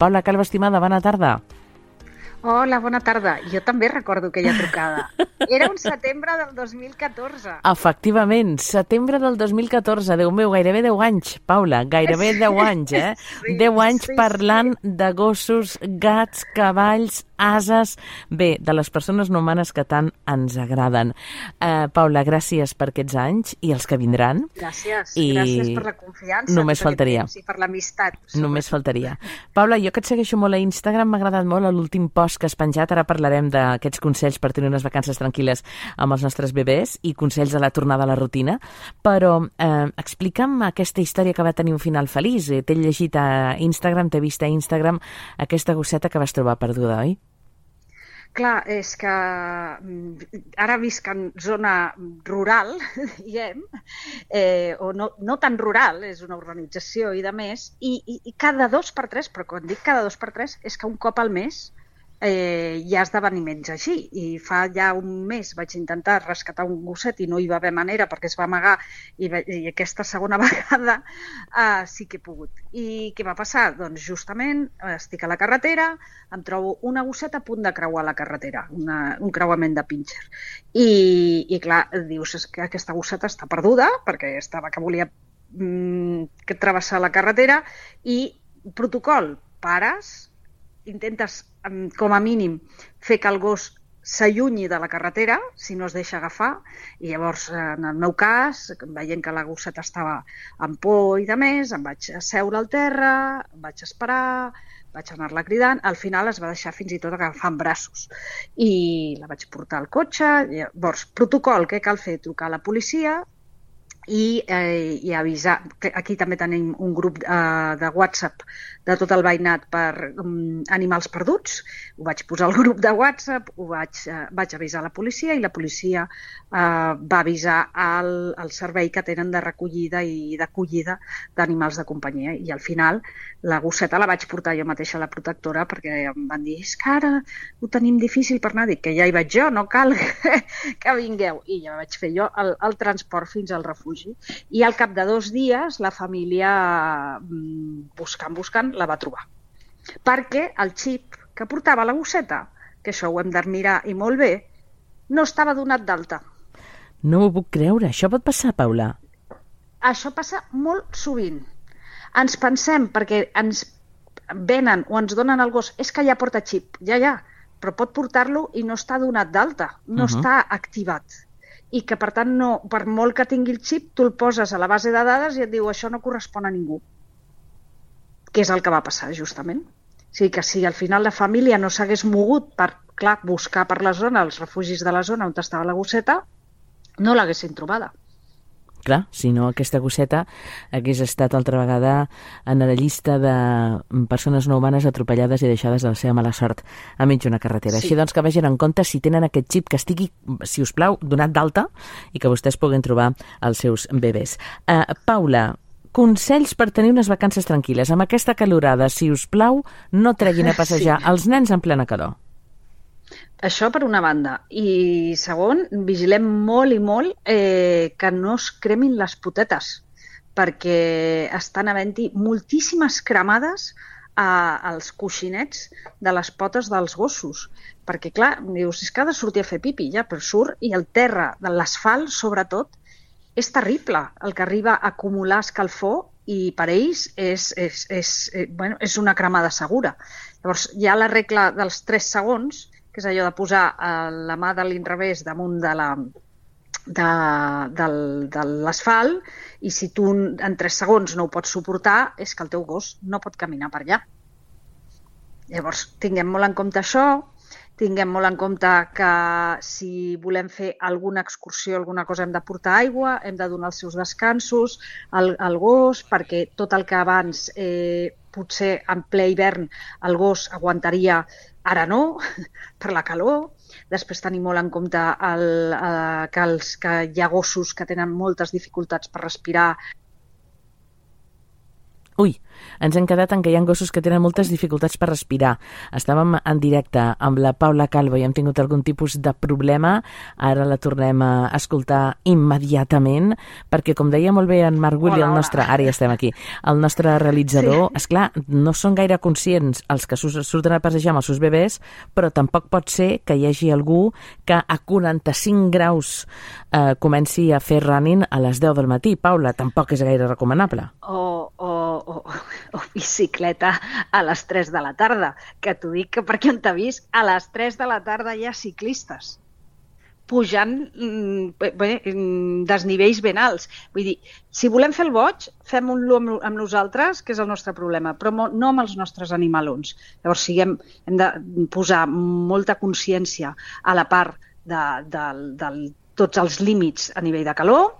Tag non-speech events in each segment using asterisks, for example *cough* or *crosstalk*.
Paula Calva, estimada, bona tarda. Hola, bona tarda. Jo també recordo aquella trucada. Era un setembre del 2014. Efectivament, setembre del 2014. Déu meu, gairebé 10 anys, Paula, gairebé 10 anys, eh? Sí, 10 anys sí, parlant de gossos, gats, cavalls, ases... Bé, de les persones no humanes que tant ens agraden. Uh, Paula, gràcies per aquests anys i els que vindran. Gràcies, I gràcies per la confiança. només faltaria. temps I per l'amistat. Només faltaria. Paula, jo que et segueixo molt a Instagram, m'ha agradat molt l'últim post que has penjat. Ara parlarem d'aquests consells per tenir unes vacances tranquil·les amb els nostres bebès i consells de la tornada a la rutina. Però eh, explica'm aquesta història que va tenir un final feliç. Eh, T'he llegit a Instagram, t'he vist a Instagram aquesta gosseta que vas trobar perduda, oi? Clar, és que mm, ara visc en zona rural, *laughs* diguem, eh, o no, no tan rural, és una urbanització i de més, i, i, i cada dos per tres, però quan dic cada dos per tres, és que un cop al mes eh, hi ha esdeveniments així. I fa ja un mes vaig intentar rescatar un gosset i no hi va haver manera perquè es va amagar i, i aquesta segona *laughs* vegada eh, sí que he pogut. I què va passar? Doncs justament eh, estic a la carretera, em trobo una gosseta a punt de creuar la carretera, una, un creuament de pincher. I, I clar, dius és que aquesta gosseta està perduda perquè estava que volia mm, que travessar la carretera i protocol, pares, intentes com a mínim fer que el gos s'allunyi de la carretera si no es deixa agafar i llavors en el meu cas veient que la gosseta estava amb por i de més em vaig asseure al terra em vaig esperar vaig anar-la cridant, al final es va deixar fins i tot agafant braços i la vaig portar al cotxe llavors protocol, què cal fer? trucar a la policia i, eh, i avisar. Aquí també tenim un grup eh, de WhatsApp de tot el veïnat per um, animals perduts. Ho vaig posar al grup de WhatsApp, ho vaig, eh, vaig avisar la policia i la policia eh, va avisar al, al servei que tenen de recollida i d'acollida d'animals de companyia. I al final la gosseta la vaig portar jo mateixa a la protectora perquè em van dir és que ara ho tenim difícil per anar. Dic que ja hi vaig jo, no cal que, *laughs* que vingueu. I ja vaig fer jo el, el transport fins al refugi. I al cap de dos dies la família, mm, buscant, buscant, la va trobar. Perquè el xip que portava la gosseta, que això ho hem de mirar i molt bé, no estava donat d'alta. No m'ho puc creure. Això pot passar, Paula? Això passa molt sovint. Ens pensem, perquè ens venen o ens donen el gos, és que ja porta xip, ja, ja, però pot portar-lo i no està donat d'alta, no Mhm. està activat. I que, per tant, no, per molt que tingui el xip, tu el poses a la base de dades i et diu això no correspon a ningú. Que és el que va passar, justament. O sigui que si al final la família no s'hagués mogut per, clar, buscar per la zona, els refugis de la zona on estava la gosseta, no l'haguessin trobada. Clar, si no aquesta gosseta hagués estat altra vegada en la llista de persones no humanes atropellades i deixades de la seva mala sort a mig d'una carretera. Sí. Així doncs que vegin en compte si tenen aquest xip que estigui, si us plau, donat d'alta i que vostès puguen trobar els seus bebès. Uh, Paula, consells per tenir unes vacances tranquil·les. Amb aquesta calorada, si us plau, no treguin a *laughs* passejar els nens en plena calor. Això per una banda. I segon, vigilem molt i molt eh, que no es cremin les potetes, perquè estan havent-hi moltíssimes cremades a, als coixinets de les potes dels gossos. Perquè, clar, dius, és que ha de sortir a fer pipi, ja, però surt i el terra, de l'asfalt, sobretot, és terrible el que arriba a acumular escalfor i per ells és, és, és, eh, bueno, és una cremada segura. Llavors, hi ha la regla dels 3 segons, que és allò de posar eh, la mà de l'inrevés damunt de la de, del, de l'asfalt i si tu en 3 segons no ho pots suportar és que el teu gos no pot caminar per allà. Llavors, tinguem molt en compte això, tinguem molt en compte que si volem fer alguna excursió, alguna cosa, hem de portar aigua, hem de donar els seus descansos al, al gos, perquè tot el que abans, eh, potser en ple hivern, el gos aguantaria, ara no, *laughs* per la calor. Després tenir molt en compte el, eh, que, els, que hi ha gossos que tenen moltes dificultats per respirar Ui, ens hem quedat en que hi ha gossos que tenen moltes dificultats per respirar. Estàvem en directe amb la Paula Calvo i hem tingut algun tipus de problema. Ara la tornem a escoltar immediatament, perquè, com deia molt bé en Marc Willi, el nostre... Ara ja estem aquí. El nostre realitzador, sí. és clar, no són gaire conscients els que surten a passejar amb els seus bebès, però tampoc pot ser que hi hagi algú que a 45 graus eh, comenci a fer running a les 10 del matí. Paula, tampoc és gaire recomanable. O, o, o, o bicicleta a les 3 de la tarda, que t'ho dic que perquè on t'ha vist, a les 3 de la tarda hi ha ciclistes pujant mm, bé, mm, desnivells ben alts. Vull dir, si volem fer el boig, fem-lo amb, amb nosaltres, que és el nostre problema, però no amb els nostres animalons. Llavors, siguem, hem de posar molta consciència a la part de, de, del tots els límits a nivell de calor,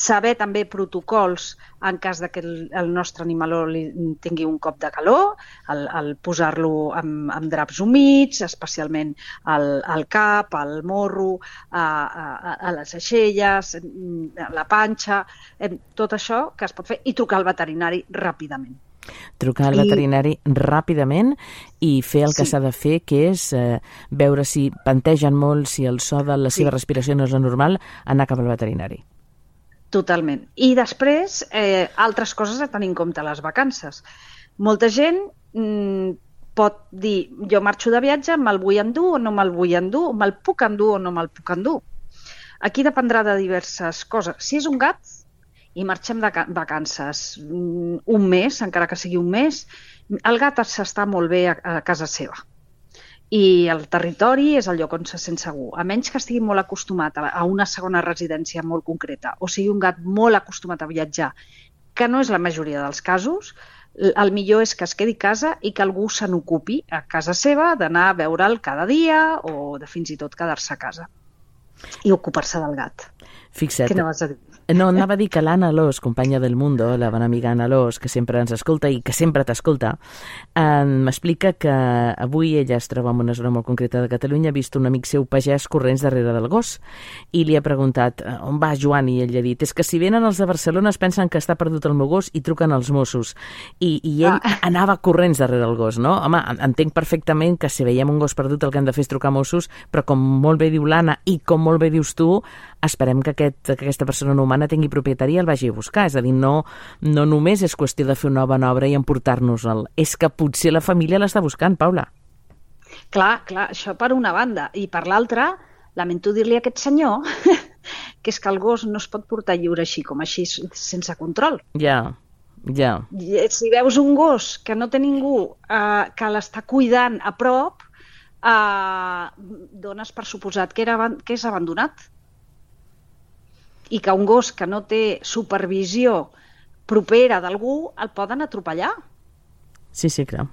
saber també protocols en cas de que el, el nostre animaló li tingui un cop de calor, el, el posar-lo amb, amb draps humits, especialment al, al cap, al morro, a, a, a les aixelles, a la panxa, tot això que es pot fer i trucar al veterinari ràpidament trucar al veterinari I... ràpidament i fer el que s'ha de fer, que és eh, veure si pantegen molt, si el so de la sí. seva respiració no és normal, anar cap al veterinari. Totalment. I després, eh, altres coses a tenir en compte les vacances. Molta gent mm, pot dir, jo marxo de viatge, me'l vull endur o no me'l vull endur, me'l puc endur o no me'l puc endur. Aquí dependrà de diverses coses. Si és un gat, i marxem de vacances mm, un mes, encara que sigui un mes, el gat s'està molt bé a, a casa seva. I el territori és el lloc on se sent segur. A menys que estigui molt acostumat a, una segona residència molt concreta o sigui un gat molt acostumat a viatjar, que no és la majoria dels casos, el millor és que es quedi a casa i que algú se n'ocupi a casa seva d'anar a veure'l cada dia o de fins i tot quedar-se a casa i ocupar-se del gat. Fixa't. Què no vas a dir? No, anava a dir que l'Anna Los, companya del Mundo, la bona amiga Anna Los, que sempre ens escolta i que sempre t'escolta, eh, m'explica que avui ella es troba en una zona molt concreta de Catalunya, ha vist un amic seu pagès corrents darrere del gos i li ha preguntat eh, on va Joan i ell li ha dit és que si venen els de Barcelona es pensen que està perdut el meu gos i truquen als Mossos i, i ell ah. *laughs* anava corrents darrere del gos, no? Home, entenc perfectament que si veiem un gos perdut el que hem de fer és trucar Mossos, però com molt bé diu l'Anna i com molt bé dius tu, esperem que, aquest, que aquesta persona no humana tingui propietari i el vagi a buscar. És a dir, no, no només és qüestió de fer una bona obra i emportar-nos-el, és que potser la família l'està buscant, Paula. Clar, clar, això per una banda. I per l'altra, lamento dir-li a aquest senyor *laughs* que és que el gos no es pot portar lliure així com així, sense control. Ja, ja. Si veus un gos que no té ningú eh, que l'està cuidant a prop, eh, dones per suposat que, era, que és abandonat i que un gos que no té supervisió propera d'algú el poden atropellar. Sí, sí, clar.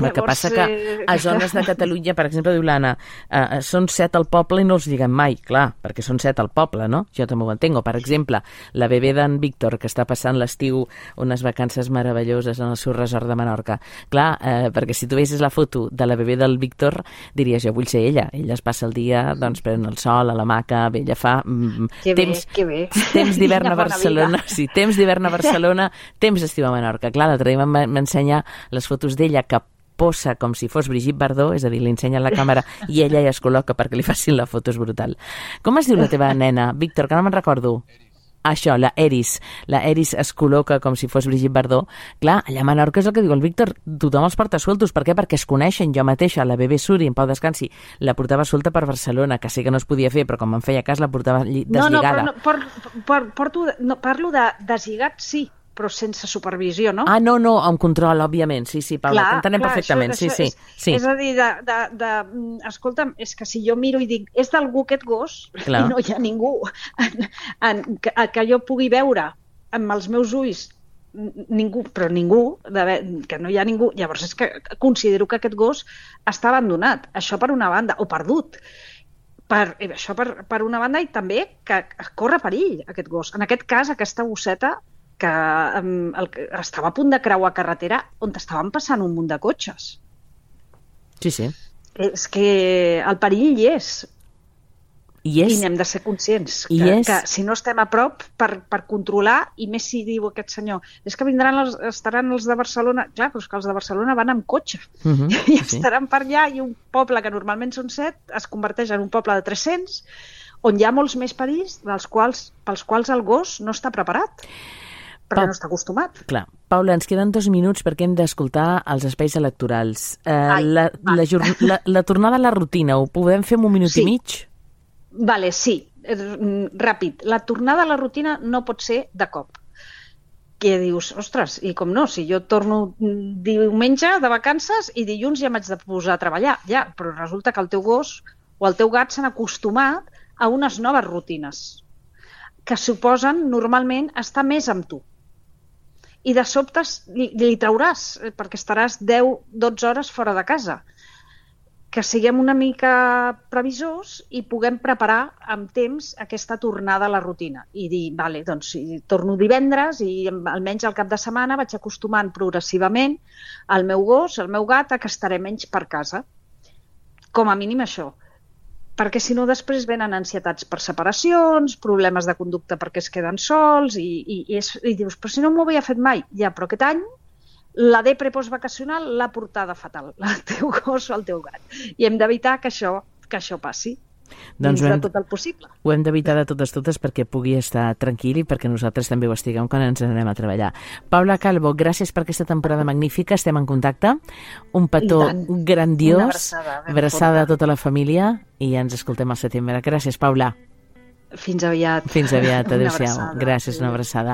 El que passa que eh, a zones de Catalunya, per exemple, diu l'Anna, eh, són set al poble i no els diguem mai, clar, perquè són set al poble, no? Jo també ho entenc. O, per exemple, la bebè d'en Víctor, que està passant l'estiu unes vacances meravelloses en el seu resort de Menorca. Clar, eh, perquè si tu veies la foto de la bebè del Víctor, diries, jo vull ser ella. Ella es passa el dia, doncs, pren el sol a la maca, bé, ella fa mm, que temps, bé, que bé. temps d'hivern a Barcelona, sí, temps d'hivern a Barcelona, temps d'estiu a Menorca. Clar, l'altre dia m'ensenya les fotos d'ella que posa com si fos Brigitte Bardot, és a dir, li ensenya la càmera i ella ja es col·loca perquè li facin la foto, és brutal. Com es diu la teva nena, Víctor, que no me'n recordo? Això, la Eris. La Eris es col·loca com si fos Brigitte Bardot. Clar, allà a Menorca és el que diu el Víctor, tothom els porta sueltos. Per què? Perquè es coneixen. Jo mateixa, la bebè Suri, en Pau Descansi, la portava suelta per Barcelona, que sé que no es podia fer, però com em feia cas la portava deslligada. No, no, però no, por, por, porto, no, parlo de deslligat, sí, però sense supervisió, no? Ah, no, no, amb control, òbviament, sí, sí, Paula, t'entenem perfectament, això, sí, això, sí, sí. És a dir, de, de, de, mm, escolta'm, és que si jo miro i dic, és d'algú aquest gos, *laughs* clar. i no hi ha ningú en, en, que, que jo pugui veure amb els meus ulls ningú, però ningú, que no hi ha ningú, llavors és que considero que aquest gos està abandonat, això per una banda, o perdut, per, eh, això per, per una banda i també que corre perill aquest gos. En aquest cas, aquesta gosseta que, el, estava a punt de creuar carretera on estaven passant un munt de cotxes. Sí, sí. És que el perill hi és. I, és... I n'hem de ser conscients I que, és... que si no estem a prop per, per controlar, i més si diu aquest senyor, és que vindran els, estaran els de Barcelona, clar, però és que els de Barcelona van amb cotxe, Uh *laughs* -huh, i sí. estaran per allà, i un poble que normalment són set es converteix en un poble de 300, on hi ha molts més perills dels quals, pels quals el gos no està preparat, perquè Pa- no està acostumat. Clar. Paula, ens queden dos minuts perquè hem d'escoltar els espais electorals. Eh, Ai, la, va. la, jorn- la, la tornada a la rutina, ho podem fer en un minut Sí. i mig? Vale, sí, eh, mm, ràpid. La tornada a la rutina no pot ser de cop. Que dius, ostres, i com no, si jo torno mm, diumenge de vacances i dilluns ja m'haig de posar a treballar, ja, però resulta que el teu gos o el teu gat s'han acostumat a unes noves rutines que suposen normalment estar més amb tu. I de sobte li, li trauràs, eh, perquè estaràs 10-12 hores fora de casa que siguem una mica previsors i puguem preparar amb temps aquesta tornada a la rutina i dir, vale, doncs si torno divendres i almenys al cap de setmana vaig acostumant progressivament el meu gos, el meu gat, a que estaré menys per casa. Com a mínim això. Perquè si no després venen ansietats per separacions, problemes de conducta perquè es queden sols i, i, i, és, i dius, però si no m'ho havia fet mai. Ja, però aquest any la depre postvacacional l'ha portada fatal, *laughs* el teu gos o el teu gat. I hem d'evitar que això, que això passi Doncs dins de hem, tot el possible. ho hem d'evitar de totes totes perquè pugui estar tranquil i perquè nosaltres també ho estiguem quan ens anem a treballar. Paula Calvo, gràcies per aquesta temporada magnífica, estem en contacte. Un petó grandiós, Una abraçada abraçada a tota la família i ens escoltem al setembre. Gràcies, Paula. Fins aviat. Fins aviat, *laughs* adéu-siau. Gràcies, una abraçada.